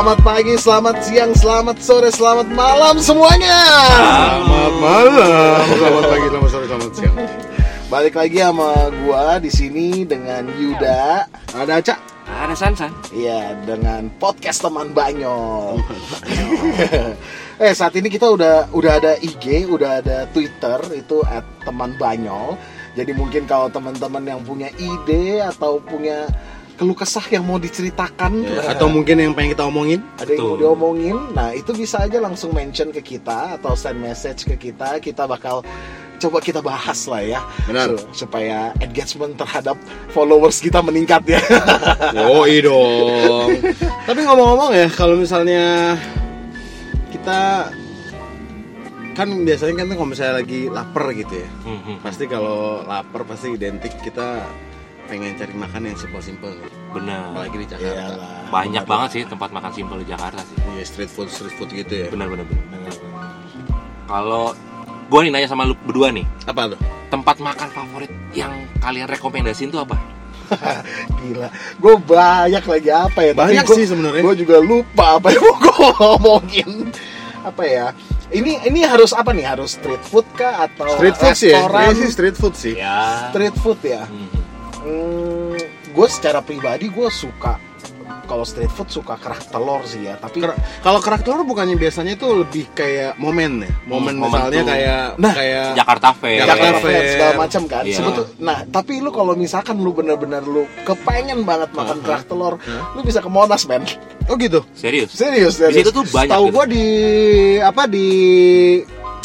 Selamat pagi, selamat siang, selamat sore, selamat malam semuanya. Selamat malam, selamat pagi, selamat sore, selamat siang. Balik lagi sama gua di sini dengan Yuda. Ada Aca? Ada Sansan. Iya, dengan podcast teman Banyol. eh, saat ini kita udah udah ada IG, udah ada Twitter itu @teman Banyol. Jadi mungkin kalau teman-teman yang punya ide atau punya keluh kesah yang mau diceritakan Atau mungkin yang pengen kita omongin? ada yang mau Betul. diomongin nah itu bisa aja langsung mention ke kita atau send message ke kita kita bakal coba kita bahas lah ya Benar. So- supaya engagement terhadap followers kita meningkat ya Yoi dong. Tapi ngomong-ngomong ya, kalau misalnya kita kan biasanya kan kalau misalnya lagi lapar gitu ya, Mhm. pasti kalau lapar pasti identik kita pengen cari makan yang simpel-simpel. Benar. Apalagi di Jakarta. Iyalah. Banyak banget sih tempat makan simpel di Jakarta sih. Iya street food, street food gitu ya. Benar benar benar. Kalau gua nih nanya sama lu berdua nih, Apa tuh? tempat makan favorit yang kalian rekomendasiin tuh apa? gila gue banyak lagi apa ya Banyak sih sebenarnya. gue juga lupa apa yang mau gue ngomongin apa ya ini ini harus apa nih harus street food kah atau Street food sih ya. restoran Iya sih street food sih. Ya. street food ya Mhm. Hmm, gue secara pribadi gue suka kalau street food suka kerak telur sih ya tapi Ker- kalau kerak telur bukannya biasanya itu lebih kayak momen ya momen Hmm, misalnya momentum. kayak Nah, kayak Jakarta Fair. Jakarta Jakarta Fair Fair. segala macam kan Iya. Sebetul- nah tapi lu kalau misalkan lu bener-bener lu kepengen banget makan Uh-huh. kerak telur Huh? lu bisa ke Monas men oh gitu Serius? serius Di serius situ tuh banyak. tahu gitu. gua di apa di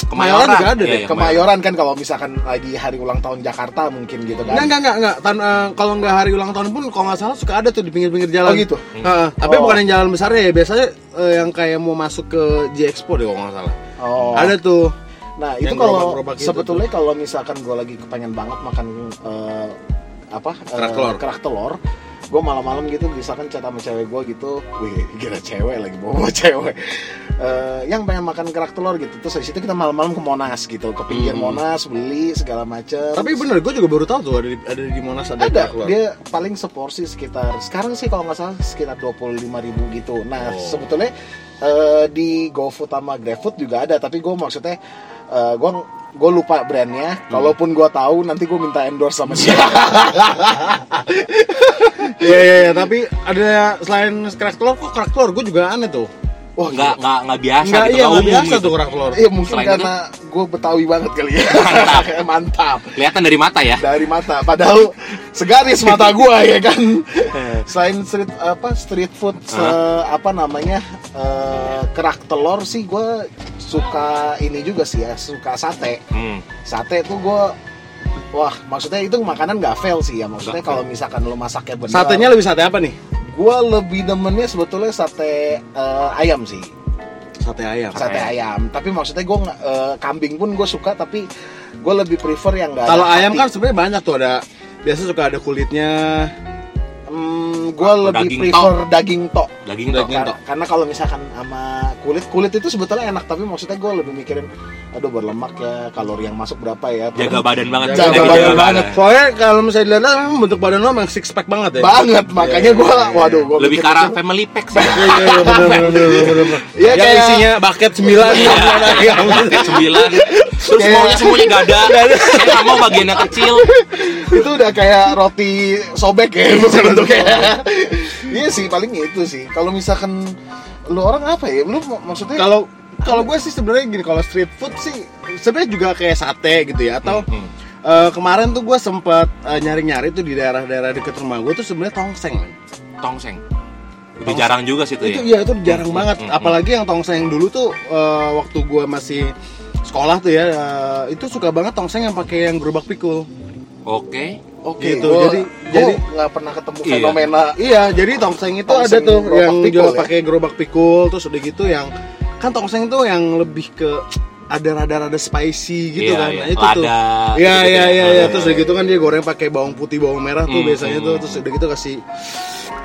Kemayoran juga ada Iya, deh iya, Kemayoran kan kalau misalkan lagi hari ulang tahun Jakarta mungkin gitu kan Enggak, enggak, enggak, enggak. Tan- eh, kalau enggak hari ulang tahun pun kalau nggak salah suka ada tuh di pinggir-pinggir jalan. Oh, gitu? Heeh, tapi Oh. bukan yang jalan besarnya ya. Biasanya eh, yang kayak mau masuk ke J Expo deh kalau nggak salah. Oh. Ada tuh. Nah itu kalau gitu sebetulnya kalau misalkan gue lagi kepengen banget makan eh, apa Kerak telur. kerak telur, gue malam-malam gitu misalkan chat sama cewek gue gitu, wih kira cewek lagi bawa cewek, Eh, yang pengen makan kerak telur gitu, terus dari situ kita malam-malam ke Monas gitu, ke pinggir Hmm. Monas beli segala macam. Tapi bener, gue juga baru tahu tuh ada di, ada di Monas ada, ada kerak telur. dia paling seporsi sekitar sekarang sih kalau nggak salah sekitar 25.000 ribu gitu nah Oh. sebetulnya eh, di GoFood sama GrabFood juga ada tapi gue maksudnya eh, gue gue lupa brandnya Hmm. kalaupun gue tahu nanti gue minta endorse sama dia Iya, iya, iya, tapi ada selain kerak telur kok kerak telur gue juga aneh tuh. Wah Nggak, nggak, nggak biasa Enggak, gitu, iya, nggak nggak biasa gitu. tuh kerak telur. Iya mungkin Selain karena gue betawi banget kali ya. Mantap. Kelihatan dari mata ya. dari mata. Padahal segaris mata gue ya kan? Selain street apa street food se- apa namanya eh, kerak telur sih gue suka ini juga sih ya suka sate. Hmm. sate tuh gue wah maksudnya itu makanan gak fail sih ya. Maksudnya Nggak kalau misalkan lo masaknya benar Satenya lebih sate apa nih? Gue lebih demennya sebetulnya sate eh, ayam sih Sate ayam. sate ayam tapi maksudnya gue kambing pun gue suka tapi gue lebih prefer yang gak Kalau ayam kan sebenarnya banyak tuh ada biasa suka ada kulitnya. Hmm, gue lebih daging prefer daging tok. Daging Daging tok. Karena, karena kalau misalkan sama kulit, kulit itu sebetulnya enak, tapi maksudnya gue lebih mikirin, aduh berlemak ya, kalori yang masuk berapa ya? Jaga badan banget. Jaga Jaga badan badan. banget. Soalnya kalau misalnya dilihat memang bentuk badan lo emang six pack banget ya. Banget, makanya gue, Iya, iya, iya. waduh, gue Lebih ke arah family pack sih. Iya iya iya benar. Iya, kayak- isinya bucket 9 Iya. Paket sembilan. Terus Kayak- maunya semuanya gak ada. Saya nggak mau bagiannya kecil. itu udah kayak roti sobek ya bentuknya. Iya sih, paling itu sih. Kalau misalkan lu orang apa ya? Lu mak- maksudnya Kalau kalau gue sih sebenarnya gini kalau street food sih sebenarnya juga kayak sate gitu ya atau Hmm. eh, kemarin tuh gue sempet eh, nyari-nyari tuh di daerah-daerah deket rumah gue tuh sebenarnya tongseng. Tongseng. Udah Tongseng. jarang juga sih itu itu ya. iya itu jarang Hmm, banget hmm, hmm. apalagi yang tongseng dulu tuh eh, waktu gue masih sekolah tuh ya eh, itu suka banget tongseng yang pakai yang gerobak pikul Oke. Oke, Gitu, gua- jadi- gua jadi- nggak pernah ketemu Iya. fenomena Iya, jadi tongseng itu Tongseng ada tuh yang pikul jual ya? pakai gerobak pikul terus udah gitu yang kan tongseng itu yang lebih ke ada rada-rada spicy gitu Iya, kan. iya. Nah, itu tuh. Lada, Iya, gitu iya, kan. iya, iya. Ah, Terus udah gitu kan dia goreng pakai bawang putih, bawang merah tuh Hmm, biasanya tuh. hmm. Terus udah gitu kasih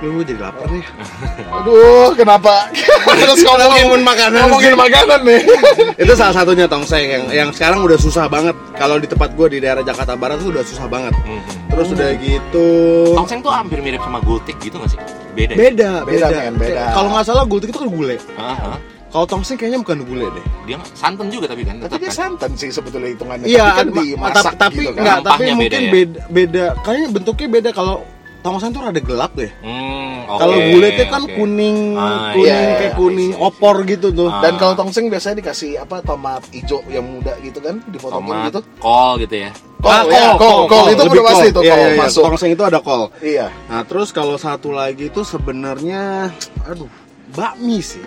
Lu gue jadi lapar nih. Aduh, kenapa? Terus Ngomongin makanan Ngomongin makanan nih. itu salah satunya tongseng yang yang sekarang udah susah banget. Kalau di tempat gue di daerah Jakarta Barat tuh udah susah banget. Mhm. Terus udah gitu. Tongseng tuh hampir mirip sama gultik gitu gak sih? Beda. ya? Beda, Beda, beda. men, beda. Kalau nggak salah gultik itu kan gulai. Aha. Kalau tongseng kayaknya bukan gulai deh. Dia santan juga tapi kan Tapi dia kan. santan sih sebetulnya hitungannya. Iya, tapi kan ma- dimasak tapi, tapi gitu kan. enggak, tapi mungkin beda ya? beda, beda, Kayaknya bentuknya beda kalau tongseng tuh rada gelap deh. Hmm, oke, kalau gulai itu kan oke. kuning, Ah, kuning iya, kayak iya, kuning iya. opor gitu tuh. Ah. Dan kalau tongseng biasanya dikasih apa tomat hijau yang muda gitu kan, dipotongin tomat, gitu. kol gitu ya. Kol, Ah, ya, kol, kol, itu lebih udah pasti kol. tuh Iya, kol iya, iya. masuk. Tongseng itu ada kol. Iya. Nah, terus kalau satu lagi itu sebenarnya aduh, bakmi sih.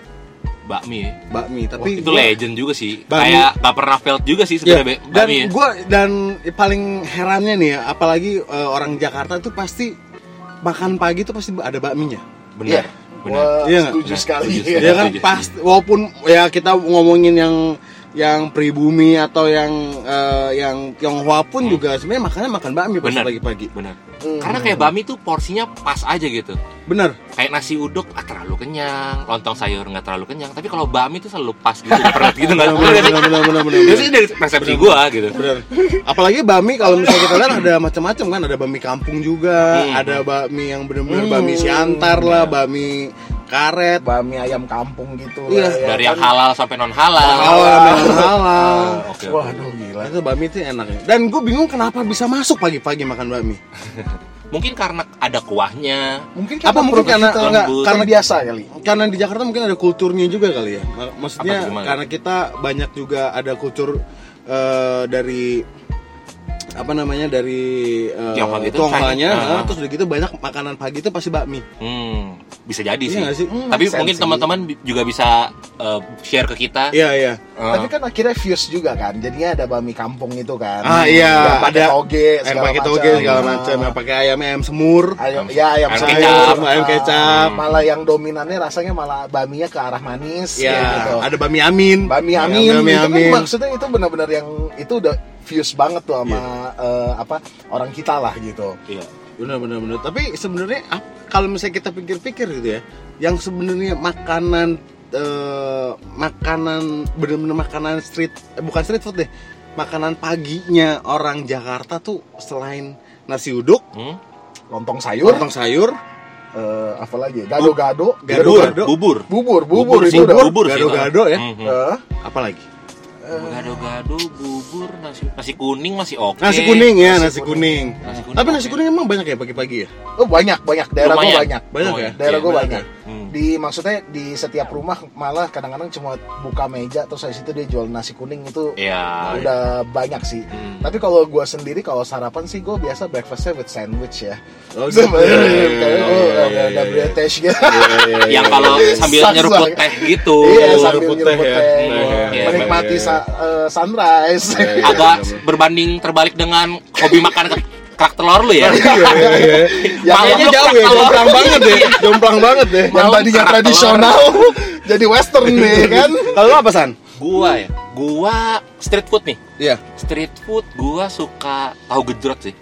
Bakmi. Bakmi, Wah, tapi itu gua- legend juga sih. Bakmi. Kayak gak pernah failed juga sih Ya, sebenarnya be- dan bakmi. ya. gua dan paling herannya nih ya, apalagi eh, orang Jakarta itu pasti makan pagi itu pasti ada bakminya. Benar. Iya. Benar. Gua Iya setuju sekali. setuju, Iya. Ya kan setuju, pasti walaupun ya kita ngomongin yang yang pribumi atau yang eh, yang Tionghoa pun juga sebenarnya makannya makan bakmi pas Benar. pagi-pagi. Benar. Hmm. Karena kayak bakmi tuh porsinya pas aja gitu. Bener. Kayak nasi uduk ah, terlalu kenyang, lontong sayur nggak terlalu kenyang. Tapi kalau bakmi tuh selalu pas gitu, perut gitu nggak? Bener, bener, bener, bener, bener, Itu sih dari persepsi gua gitu. Bener. Apalagi bakmi kalau misalnya kita lihat ada macam-macam kan, ada bakmi kampung juga, Hmm. ada bakmi yang bener-bener Hmm. bakmi siantar lah, bakmi karet, Bami ayam kampung gitu Iya. lah, ya Dari yang kan. halal sampai non halal. halal, non halal. Oke. oke. Waduh gila. Itu bakmi itu enaknya. Dan gue bingung kenapa bisa masuk pagi-pagi makan bakmi. Mungkin karena ada kuahnya. Mungkin Apa mungkin karena- kita enggak, karena karena- biasa kali. Karena di Jakarta mungkin ada kulturnya juga kali ya. Mak- Maksudnya karena kita banyak juga ada kultur eh, dari apa namanya dari uh, eh, Ah. terus udah gitu banyak makanan pagi itu pasti bakmi. Hmm, bisa jadi Iya sih. nggak sih? Hmm, Tapi mungkin teman-teman juga bisa uh, share ke kita. Iya iya. Uh, Tapi kan akhirnya fuse juga kan. Jadinya ada bami kampung itu kan. Ah iya, ada toge segala pakai macam. toge segala macam, yang pakai ayam ayam semur. Ayam, ya ayam Ayam sayur, kecap. Ayam ah, kecap. Malah yang dominannya rasanya malah baminya ke arah manis Ya, gitu. ada bami amin. Bami Ya, amin, bami itu amin. kan maksudnya itu benar-benar yang itu udah fuse banget tuh sama eh, apa orang kita lah gitu. iya. Benar benar benar. Tapi sebenarnya kalau misalnya kita pikir-pikir gitu ya, yang sebenarnya makanan eh, makanan benar-benar makanan street eh, bukan street food deh. Makanan paginya orang Jakarta tuh selain nasi uduk, Hmm? Lontong sayur, lontong sayur, eh, apa lagi? Gado-gado, Gado-gado. Bubur. bubur, bubur, Bubur itu sih, udah. bubur. Gado-gado ya. Eh, apa lagi? Gado-gado, bubur, nasi nasi kuning masih oke. Nasi kuning ya, nasi nasi kuning. Nasi kuning Tapi nasi kuning emang banyak ya pagi-pagi ya? oh banyak, banyak. Daerah gua Lumayan. banyak. Banyak Lumayan. ya? Daerah Iya, gua banyak banyak. Hmm. Di maksudnya di setiap rumah malah kadang-kadang cuma buka meja terus dari situ dia jual nasi kuning itu Iya. udah banyak sih. Hmm. Tapi kalau gua sendiri kalau sarapan sih gue biasa breakfastnya with sandwich ya. Oh, gitu. Sebenarnya kayak gue ada. British gitu. yang kalau sambil nyeruput teh gitu. Iya sambil nyeruput teh ya. teh, menikmati sa- sunrise. Agak berbanding terbalik dengan hobi makan kerak telur lu ya. Iya, iya, iya. Yang lu jauh ya, telur. jomplang banget deh, jomplang banget deh. Yang tadinya tradisional jadi western nih kan. Kalau lu apa san? Gua ya. Gua street food nih. Iya. Street food gua suka tahu gejrot sih.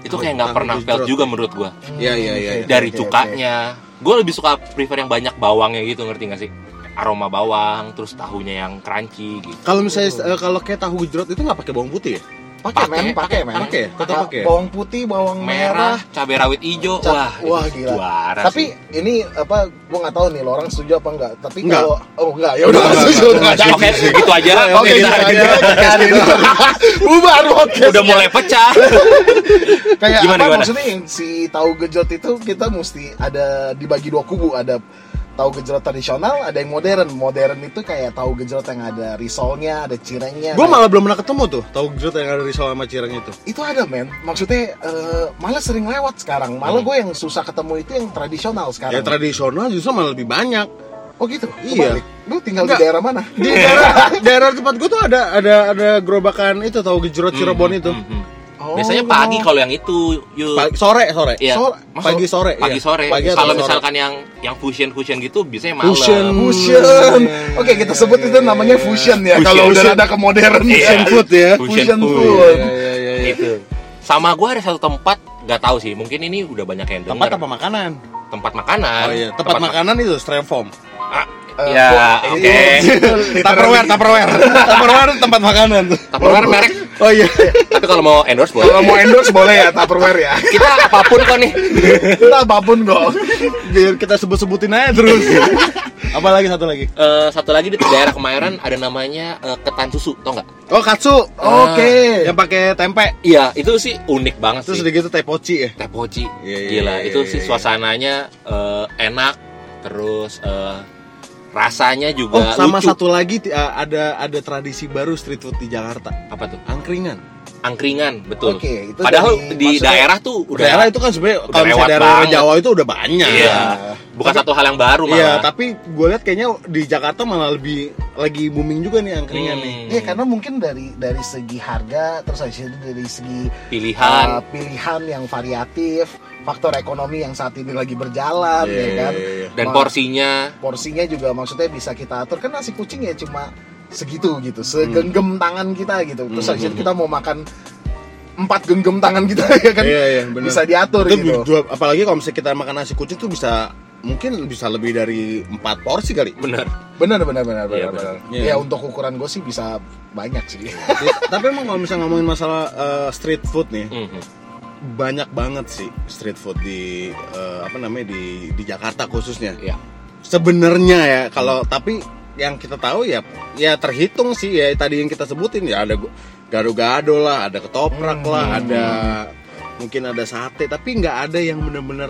Itu kayak nggak pernah fail juga menurut gua. Iya, iya, iya. Oke, Dari cukanya. Gua lebih suka prefer yang banyak bawangnya gitu, ngerti gak sih? Aroma bawang, terus tahunya yang crunchy gitu. Kalau misalnya eh, kalau kayak tahu gejrot itu nggak pakai bawang putih ya? Pakai men, Pakai, pakai men. pakai, tetap pakai. Bawang putih, bawang merah. Merah, cabai rawit hijau, Cap- wah, wah gila. juara Tapi sih. ini apa? Gua nggak tahu nih, lo orang setuju apa enggak? Tapi Enggak. kalau oh enggak, ya udah setuju. Oke, gitu aja. Oke, gitu aja. Bubar podcast. udah mulai pecah. Kayak Gimana, apa gimana? maksudnya yang si tahu gejot itu kita mesti ada dibagi dua kubu, ada tahu gejrot tradisional, ada yang modern. Modern itu kayak tahu gejrot yang ada risolnya, ada cirengnya. Gue malah belum pernah ketemu tuh tahu gejrot yang ada di Solo sama Cireng itu. itu ada men. Maksudnya eh, malah sering lewat sekarang. Malah Hmm. gue yang susah ketemu itu yang tradisional sekarang. Ya tradisional justru malah lebih banyak. oh gitu. Iya. Kebalik. Lu tinggal Enggak. di daerah mana? Di daerah daerah tempat gue tuh ada ada ada gerobakan itu tahu gejrot Cirebon itu. Hmm, hmm, hmm. Oh, Biasanya pagi kalau yang itu, yuk. Pagi, sore sore. Iya. Sore. Masuk- Pagi sore. Pagi iya. sore. Pagi kalau sore. misalkan yang yang fusion fusion gitu biasanya malam. Fusion. Fusion. Iya, iya, Oke, kita sebut itu namanya fusion ya. Kalau udah ada ke modern Iya. Fusion food ya. Fusion Fusion food. food. Iya, iya, iya, iya. Gitu. Sama gua ada satu tempat nggak tahu sih, mungkin ini udah banyak yang Tempat dengar. apa makanan? Tempat makanan. Oh iya, tempat, ma- makanan itu Stremform. Ah, Eh, ya, kok- oke. itu- Tupperware, Tupperware. Tupperware tempat makanan tuh. Tupperware merek Oh iya. Tapi kalau mau endorse boleh. Kalau mau endorse boleh ya Tupperware ya. Kita apa pun kok nih. Kita apa pun kok. Biar kita sebut-sebutin aja terus. Apalagi satu lagi. Eh, satu lagi di daerah Kemayoran ada namanya eh, ketan susu, tau nggak? Oh, katsu. Oke. Yang pakai tempe. Iya, itu sih unik banget Terus sih. gitu teh poci ya. Teh poci. Iya, iya, Gila, iya, itu iya, sih iya. suasananya eh, enak, terus eh, rasanya Oh, juga sama lucu. satu lagi uh, ada ada tradisi baru street food di Jakarta. apa tuh? Angkringan. Angkringan, betul. Oke, itu Padahal dari- di daerah tuh udah daerah itu kan sebenarnya kalau misalnya daerah banget. Jawa itu udah banyak. Iya. Bukan satu hal yang baru malah. Iya, tapi gue lihat kayaknya di Jakarta malah lebih lagi booming juga nih angkringan nih. Hmm, Iya karena mungkin dari dari segi harga terus itu dari segi pilihan. uh, pilihan yang variatif, faktor ekonomi yang saat ini lagi berjalan Iya, ya kan. iya, iya. dan Ma- porsinya porsinya juga maksudnya bisa kita atur kan nasi kucing ya cuma segitu gitu, segenggam tangan kita gitu. Terus Hmm, hmm, kita mau makan empat genggam tangan kita ya kan Iya, iya, bisa diatur Itu gitu. dua- apalagi kalau misalnya kita makan nasi kucing tuh bisa mungkin bisa lebih dari empat porsi kali. Benar benar benar Iya, benar. benar. benar. Ya Iya. untuk ukuran gue sih bisa banyak sih. Tapi emang kalau misalnya ngomongin masalah eh, street food nih, Mhm. banyak banget sih street food di eh, apa namanya di di Jakarta khususnya. Iya. Sebenarnya ya kalau tapi yang kita tahu ya ya terhitung sih ya tadi yang kita sebutin ya ada gado-gado lah, ada ketoprak Hmm. lah, ada mungkin ada sate tapi nggak ada yang bener-bener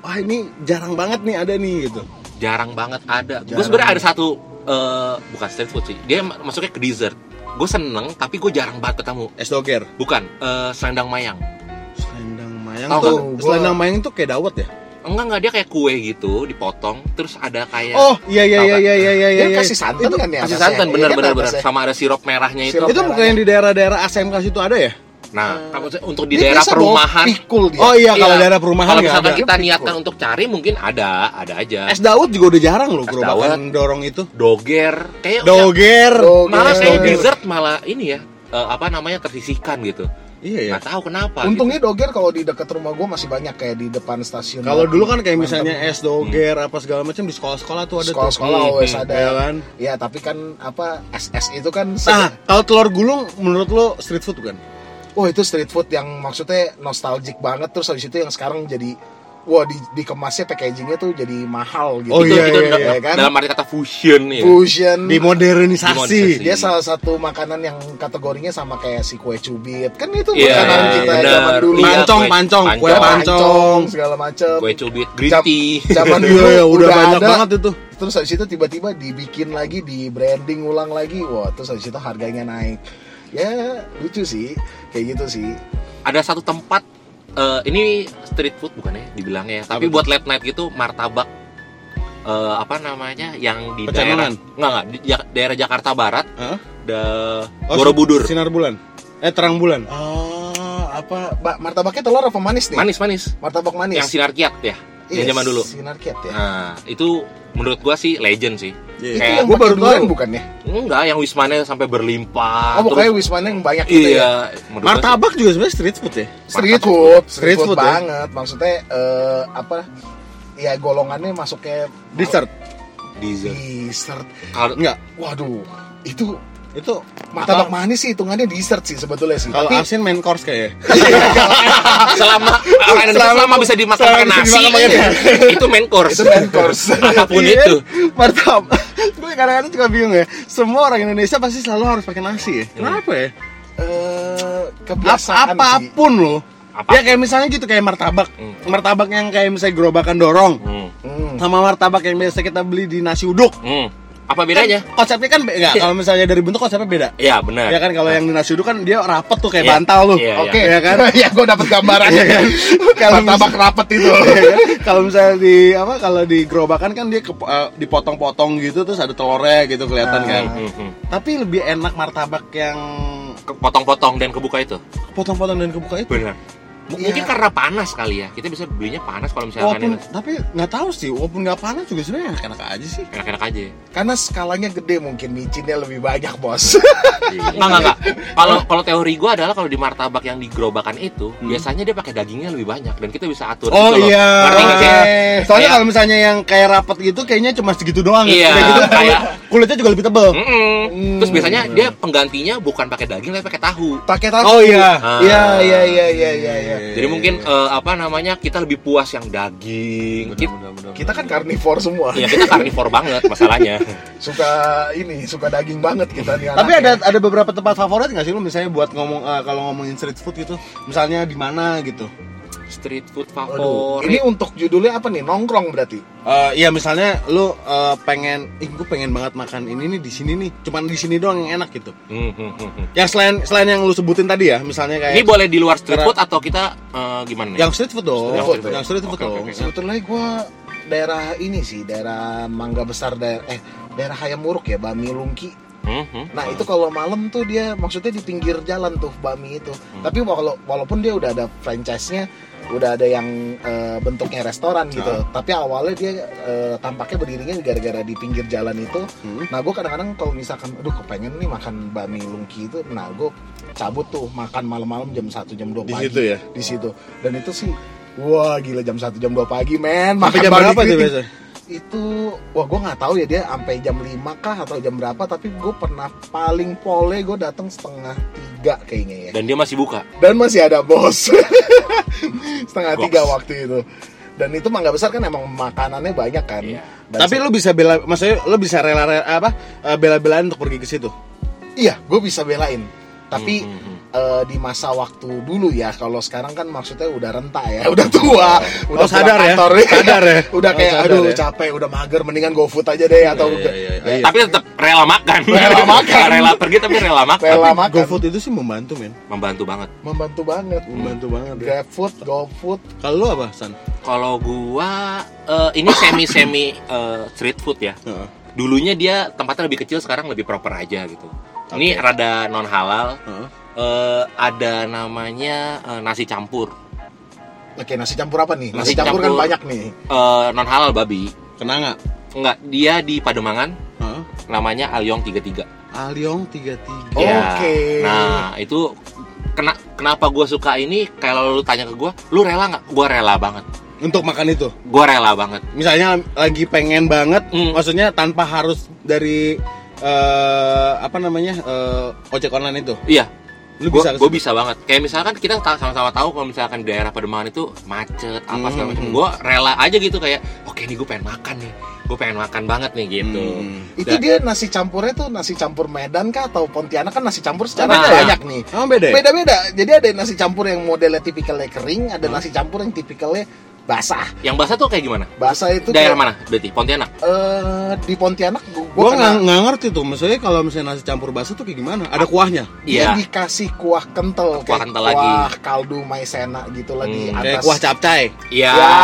wah ini jarang banget nih ada nih gitu. Jarang banget ada. Gue sebenarnya ada satu eh, bukan street food sih. Dia ma- masuknya ke dessert. Gue seneng tapi gue jarang banget ketemu. Es doger. Bukan eh, selendang mayang. Selendang mayang Tahu tuh. nggak? Selendang mayang tuh kayak dawet ya? Enggak enggak dia kayak kue gitu dipotong terus ada kayak Oh, iya iya iya iya iya iya. Dia iya. kasih santan kan ya. kasih santan Iya bener kan bener bener sama ada sirup merahnya itu. Sirup. Itu bukan yang di daerah-daerah ASMK situ ada ya? Nah, kalau maksudnya untuk di daerah perumahan pikul dia. Oh iya, kalau Iya. daerah perumahan kalau misalkan ada. kita Pikul. niatkan untuk cari mungkin ada, ada aja. Es Dawud juga udah jarang loh gerobakan dorong itu. doger kayak Doger. Doger. malah kayak dessert malah ini ya eh, apa namanya tersisihkan gitu. Iya ya. Nggak tahu kenapa. Untungnya doger kalau di dekat rumah gue masih banyak kayak di depan stasiun. Kalau dulu kan kayak misalnya es doger apa segala macam di sekolah-sekolah tuh ada sekolah-sekolah Hmm, always hmm, ada. Ya kan? Ya tapi kan apa SS itu kan. Nah, kalau telur gulung menurut lo street food bukan? Oh itu street food yang maksudnya nostalgic banget terus habis itu yang sekarang jadi wah di dikemasnya packagingnya tuh jadi mahal gitu. Oh, itu, iya, itu iya, da- iya, kan? dalam arti kata fusion ya. Fusion. Dimodernisasi. Dimodernisasi. Dia salah satu makanan yang kategorinya sama kayak si kue cubit. Kan itu Iya, makanan kita benar. zaman dulu. Iya, Pancong, kue- pancong, kue pancong. pancong. segala macam. Kue cubit, green Jam- tea. Zaman Iya, dulu iya, udah banyak ada. banget itu. Terus habis itu tiba-tiba dibikin lagi, di branding ulang lagi. Wah, terus habis itu harganya naik. Ya, lucu sih. Kayak gitu sih. Ada satu tempat eh, ini street food bukan ya dibilangnya ya, tapi Apa buat late night gitu martabak eh, apa namanya yang di Pecenongan? daerah enggak enggak di Ja- daerah Jakarta Barat da Oh, Borobudur. Sinar bulan. Eh terang bulan. Ah, apa? Ba- martabaknya telur apa manis nih? Manis manis. Martabak manis. Yang sinar kiat ya. Iya, Yang zaman dulu. Sinar kiat ya. Nah, itu menurut gua sih legend sih. Iya. itu kayak yang gua pakai baru tahu. bukan ya? Enggak, yang wismanya sampai berlimpah. Oh, pokoknya terus- Wisman yang banyak gitu ya. Iya, menurut gua Martabak juga sebenarnya street food ya. Street food, street, Street food, food ya? banget. Maksudnya eh, apa? Ya golongannya masuknya Dessert. sih dessert. dessert. Kalau Enggak. Waduh, itu Itu martabak manis sih hitungannya dessert sih sebetulnya sih. kalau Tapi asin main course kayaknya. selama selama bisa dimakan pakai nasi iya. itu main course. itu main course. Apa pun Iya. itu. Martabak. Gue kadang-kadang juga bingung ya. Semua orang Indonesia pasti selalu harus pakai nasi ya. Kenapa ya? Eh, Ap- kebiasaan sih. apa pun loh. Apa? Ya kayak misalnya gitu kayak martabak. Hmm. Martabak yang kayak misalnya gerobakan dorong. Hmm. Sama martabak yang biasa kita beli di nasi uduk. Hmm. Apa bedanya? Kan konsepnya kan be- enggak, kalau misalnya dari bentuk konsepnya beda. Iya, benar. Ya kan kalau yang di nasi uduk kan dia rapet tuh kayak Iya. bantal tuh. Iya, Oke, Ya kan? ya gue dapat gambarannya kan. Kalau Martabak rapet itu. Ya kan? kalau misalnya di apa kalau di gerobakan kan dia ke- eh, dipotong-potong gitu terus ada telurnya gitu kelihatan Ah. kan. Hmm, hmm. Tapi lebih enak martabak yang Potong-potong dan kebuka itu. potong-potong dan kebuka itu. Benar. M- Iya. Mungkin karena panas kali ya. Kita bisa belinya panas kalau misalkan Walaupun tapi nggak tahu sih, walaupun nggak panas juga sebenarnya enak-enak aja sih. enak-enak aja. Karena skalanya gede mungkin micinnya lebih banyak bos. Enggak, enggak, enggak. Kalau kalau teori gua adalah kalau di martabak yang di gerobakan itu, biasanya dia pakai dagingnya lebih banyak dan kita bisa atur Hmm. Oh gitu loh. iya. Ngerti nggak sih? Soalnya Kayak- kalau misalnya yang kayak rapat gitu kayaknya cuma segitu doang. Iya, Kayak gitu kayak kulitnya juga lebih tebal. Mm-mm. Terus biasanya dia penggantinya bukan pakai daging tapi pakai tahu. Pakai tahu. Oh iya. Ah. Iya, iya, iya, iya, iya, iya. Jadi mungkin eh, apa namanya kita lebih puas yang daging. Kita, Kita kan karnivor semua. ya kita karnivor banget masalahnya. Suka ini, suka daging banget kita nih Tapi anaknya. ada ada beberapa tempat favorit nggak sih lu misalnya buat ngomong eh, kalau ngomongin street food gitu, misalnya di mana gitu? Street food Waduh, favorit. ini untuk judulnya apa nih? Nongkrong berarti. Eh iya misalnya lu eh, pengen, ih gue pengen banget makan ini nih di sini nih, cuman di sini doang yang enak gitu. Hmm, hmm, hmm, hmm. Yang selain selain yang lu sebutin tadi ya, misalnya kayak Ini boleh di luar street food atau kita eh, gimana nih? yang street food dong, Street food, yang street food Oke, dong. oke, oke. Sebetulnya gue daerah ini sih, daerah Mangga Besar, daerah eh daerah Hayamuruk ya, Bami Lungki. Hmm, hmm. Nah itu kalau malam tuh dia maksudnya di pinggir jalan tuh Bami itu. Hmm. Tapi wala- walaupun dia udah ada franchise-nya, udah ada yang eh, bentuknya restoran gitu. Ah. Tapi awalnya dia eh, tampaknya berdirinya gara-gara di pinggir jalan itu. Hmm. Nah gue kadang-kadang kalau misalkan, aduh kepengen nih makan bami lungki itu, nah gue cabut tuh makan malam-malam jam 1 jam 2 Di pagi. situ ya? Di situ. Dan itu sih, wah gila jam 1 jam 2 pagi men. Makan Sampai jam berapa tuh biasanya? Itu, wah gue nggak tahu ya dia sampai jam 5 kah atau jam berapa. Tapi gue pernah paling pole gue datang setengah tiga kayaknya ya. Dan dia masih buka. Dan masih ada bos. setengah Goks. tiga waktu itu. Dan itu mangga besar kan emang makanannya banyak kan. Iya. Dan Tapi lu bisa bela, maksudnya lu bisa rela, rela apa eh, bela-belain untuk pergi ke situ. Iya, gue bisa belain. Tapi Hmm, hmm, hmm. Eh, di masa waktu dulu ya, kalau sekarang kan maksudnya udah renta ya, udah tua, udah Oh, sadar pulang ya? kantor Sadar ya? udah Oh, kayak sadar aduh ya? capek, udah mager, mendingan GoFood aja deh atau Iya, iya, iya, iya. Tapi tetap rela makan. Rela makan. rela pergi tapi rela makan. rela makan. GoFood itu sih membantu men, Membantu banget. Membantu banget. membantu banget. Ya. GrabFood, GoFood, Kalau lu apa, San? Kalau gua eh, ini semi semi street food ya. Heeh. Dulunya dia tempatnya lebih kecil, sekarang lebih proper aja gitu. Ini Oke. rada non halal. Heeh. Eh, ada namanya eh, nasi campur. Oke, nasi campur apa nih? Nasi, Nasi campur, kan campur. banyak nih. Eh, non halal babi. Kenanga. Enggak, dia di Pademangan. Heeh. Namanya Alyong 33. Aliong 33. Oh. Ya. Oke. Nah, itu kena, kenapa gue suka ini? Kalau lu tanya ke gue, lu rela nggak? Gue rela banget. Untuk makan itu. Gue rela banget. Misalnya lagi pengen banget, Hmm. maksudnya tanpa harus dari eh apa namanya? eh, ojek online itu. Iya, Lu gue bisa gue bisa banget. Kayak misalkan kita ta- sama-sama tahu kalau misalkan di daerah Pademangan itu macet apa segala macam. Hmm. Gue rela aja gitu kayak, oke nih gue pengen makan nih, gue pengen makan banget nih gitu. Hmm. Itu Dan- dia nasi campurnya tuh nasi campur Medan kah atau Pontianak kan nasi campur secara Nah. banyak nih. Emang beda ya? Beda-beda. Jadi ada nasi campur yang modelnya tipikalnya kering, ada nasi campur yang tipikalnya basah. Yang basah tuh kayak gimana? Basah itu Daerah kayak- mana? Berarti Pontianak. Eh, di Pontianak gua, Gua nggak nggak ngerti tuh, maksudnya kalau misalnya nasi campur bakso tuh kayak gimana? Ada kuahnya? dia Iya. dikasih kuah kental Kuah kayak kental kuah lagi. kaldu maizena gitu lah di Hmm, atas Kayak kuah capcay. Iya. ya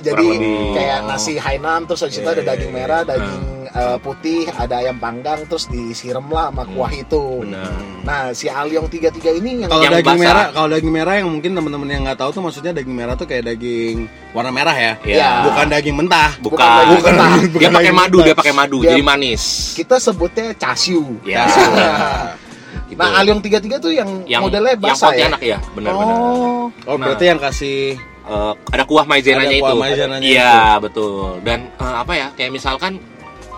jadi lebih. kayak nasi Hainan terus habis itu Iya, ada iya, daging iya. merah daging eh, putih ada ayam panggang terus disiram lah sama kuah itu Benar. nah si Aliong 33 ini yang Kalau Yang daging basah. merah, kalau daging merah yang mungkin teman-teman yang nggak tahu tuh maksudnya daging merah tuh kayak daging warna merah ya. Iya. Bukan daging mentah. Bukan. Bukan Bukan. mentah. Dia Bukan pakai lagi madu, mentah. dia pakai madu, Dia- jadi manis. kita sebutnya chasiu Ya. Gitu. nah Aliong 33 tuh yang, yang modelnya yang basah ya Pontianak ya, benar-benar. oh Oh, Nah. berarti yang kasih Eh, ada kuah maizenanya Ada kuah itu. maizenanya Iya, betul. Dan eh, apa ya? Kayak misalkan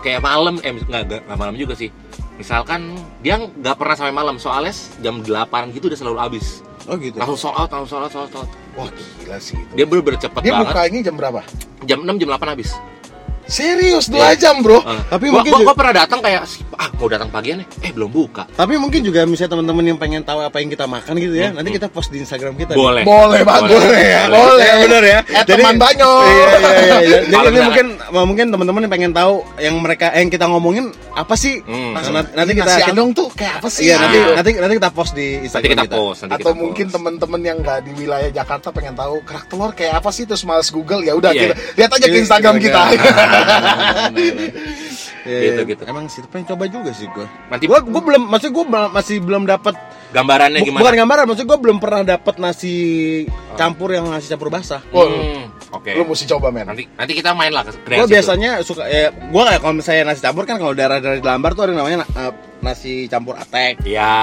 kayak malam eh nggak nggak malam juga sih. Misalkan dia nggak pernah sampai malam soalnya jam 8 gitu udah selalu habis. Oh gitu. Langsung sold out, langsung sold out, sold out. wah gila sih itu Dia bener-bener cepet dia banget. bukanya jam berapa Jam 6 jam 8 habis. Serius dua Iya. jam bro Eh, Tapi gua, mungkin gua, juga- gua pernah datang kayak ah mau datang pagian nih, eh belum buka. Tapi mungkin juga misalnya teman-teman yang pengen tahu apa yang kita makan gitu ya, nanti kita post di Instagram kita. nih. Boleh. boleh banget Boleh. ya Boleh. boleh Ya, bener ya. eh Jadi- teman banyak Iya, iya, iya, iya. Jadi ini mungkin mungkin teman-teman yang pengen tahu yang mereka yang kita ngomongin apa sih? Hmm. Nah, nanti, nanti kita nasi kita- andong tuh kayak apa sih Iya, nanti Nah. nanti nanti kita post di Nanti Instagram kita kita. post, nanti atau kita mungkin teman-teman yang nggak di wilayah Jakarta pengen tahu kerak telur kayak apa sih terus males Google ya udah Iya. kita lihat aja ke Iya, Instagram kita Iya, Gitu, iya. gitu. Emang sih pengen coba juga sih gua. Nanti Gua gua belum maksud gua masih belum dapat gambarannya gimana? bukan gambaran maksud gua belum pernah dapat nasi campur yang nasi campur basah. Hmm, Oke. lu mesti coba men Nanti nanti kita main lah ke kreasi biasanya suka ya gua kayak kalau misalnya nasi campur kan kalau daerah-daerah di Lambar tuh ada namanya eh, nasi campur atek Ya.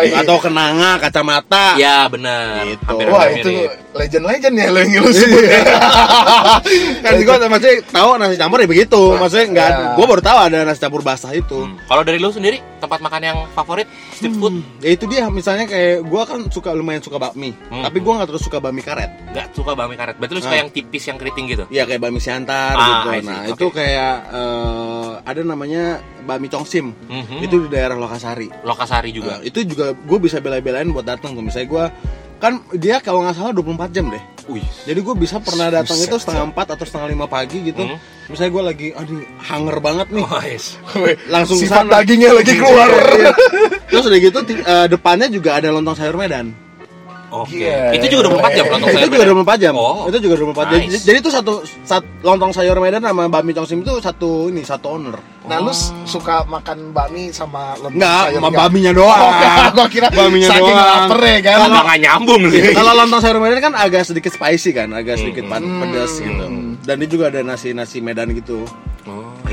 iya. atau kenanga kacamata Ya benar. Gitu. Hampir Wah mirip. itu legend-legend ya lo yang lu sebut Iya. ya. kan gue maksudnya tahu nasi campur ya begitu maksudnya nggak Ya. gue baru tahu ada nasi campur basah itu Hmm. Kalau dari lu sendiri tempat makan yang favorit street food? ya itu dia misalnya kayak gue kan suka lumayan suka bakmi Hmm. tapi gue nggak terus suka bakmi karet Gak suka bakmi karet. Berarti lu suka Ah. yang tipis yang keriting gitu? Iya kayak bakmi siantar Ah, gitu. Nah Oke. itu kayak eh, ada namanya bakmi congsim. Mhm. Itu di daerah Lokasari. Lokasari juga. Nah, itu juga gue bisa bela-belain buat datang tuh. Misalnya gue kan dia kalau nggak salah 24 jam deh. Wih. Jadi gue bisa pernah datang itu setengah empat atau setengah lima pagi gitu. Hmm. Misalnya gue lagi, aduh, hanger banget nih. Oh, yes. Langsung Sifat sana. dagingnya lagi keluar. Iya. Terus udah gitu eh, depannya juga ada lontong sayur Medan. Oke. Gila. Itu juga 24 jam lontong itu sayur juga Medan? 24 jam. Oh. Itu juga 24 jam. Nice. Jadi, jadi itu satu, sat- lontong sayur Medan sama bakmi congsim itu satu ini satu owner. Nah lu s- suka makan bakmi sama lontong Enggak, sayur sama nggak? bakminya doang. Oh, gua kira Bakminya saking doang. lapar ya kan. Kalau nggak nyambung sih. Kalau lontong sayur Medan kan agak sedikit spicy kan, agak sedikit Hmm. pedas gitu. Dan dia juga ada nasi-nasi Medan gitu.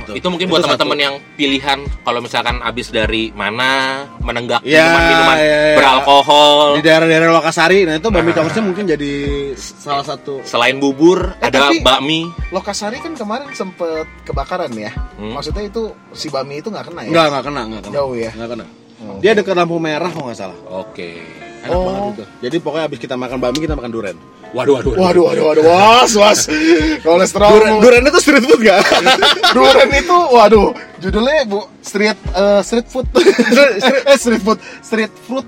Itu. itu. mungkin buat teman-teman yang pilihan kalau misalkan abis dari mana menenggak Ya, minuman-minuman ya, ya. beralkohol Di daerah-daerah Lokasari, nah itu bakmi Nah. mungkin jadi salah satu selain bubur Eh, ada tapi- bakmi Lokasari kan kemarin sempet kebakaran ya. Hmm. Maksudnya itu si bakmi itu nggak kena ya? Enggak, enggak kena, enggak kena. Jauh ya? Enggak kena. Oh. Dia dekat lampu merah kalau nggak salah. oke Enak Oh. banget itu. Jadi pokoknya abis kita makan bakmi kita makan duren. waduh waduh Waduh, waduh, waduh, was, was. Kolesterol. Duren, duren itu street food gak? Duren itu, waduh, judulnya bu street eh, street food, eh street food, street fruit.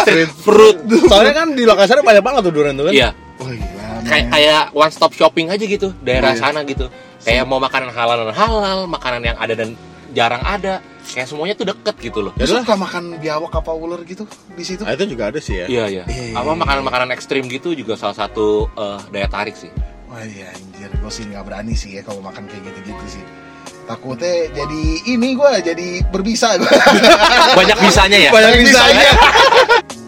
street fruit Soalnya kan di Lokasari banyak banget tuh duren tuh kan. iya Oh gila. kayak kayak one stop shopping aja gitu daerah Iya. sana gitu kayak mau makanan halal dan halal makanan yang ada dan jarang ada kayak semuanya tuh deket gitu loh Ya suka makan biawak apa ular gitu di situ? Nah, itu juga ada sih ya. iya iya iya, apa iya. makanan-makanan ekstrim gitu juga salah satu eh, daya tarik sih Wah iya anjir, gue sih nggak berani sih ya kalau makan kayak gitu-gitu sih. Takutnya jadi ini gue jadi berbisa gue. banyak bisanya ya Banyak bisanya.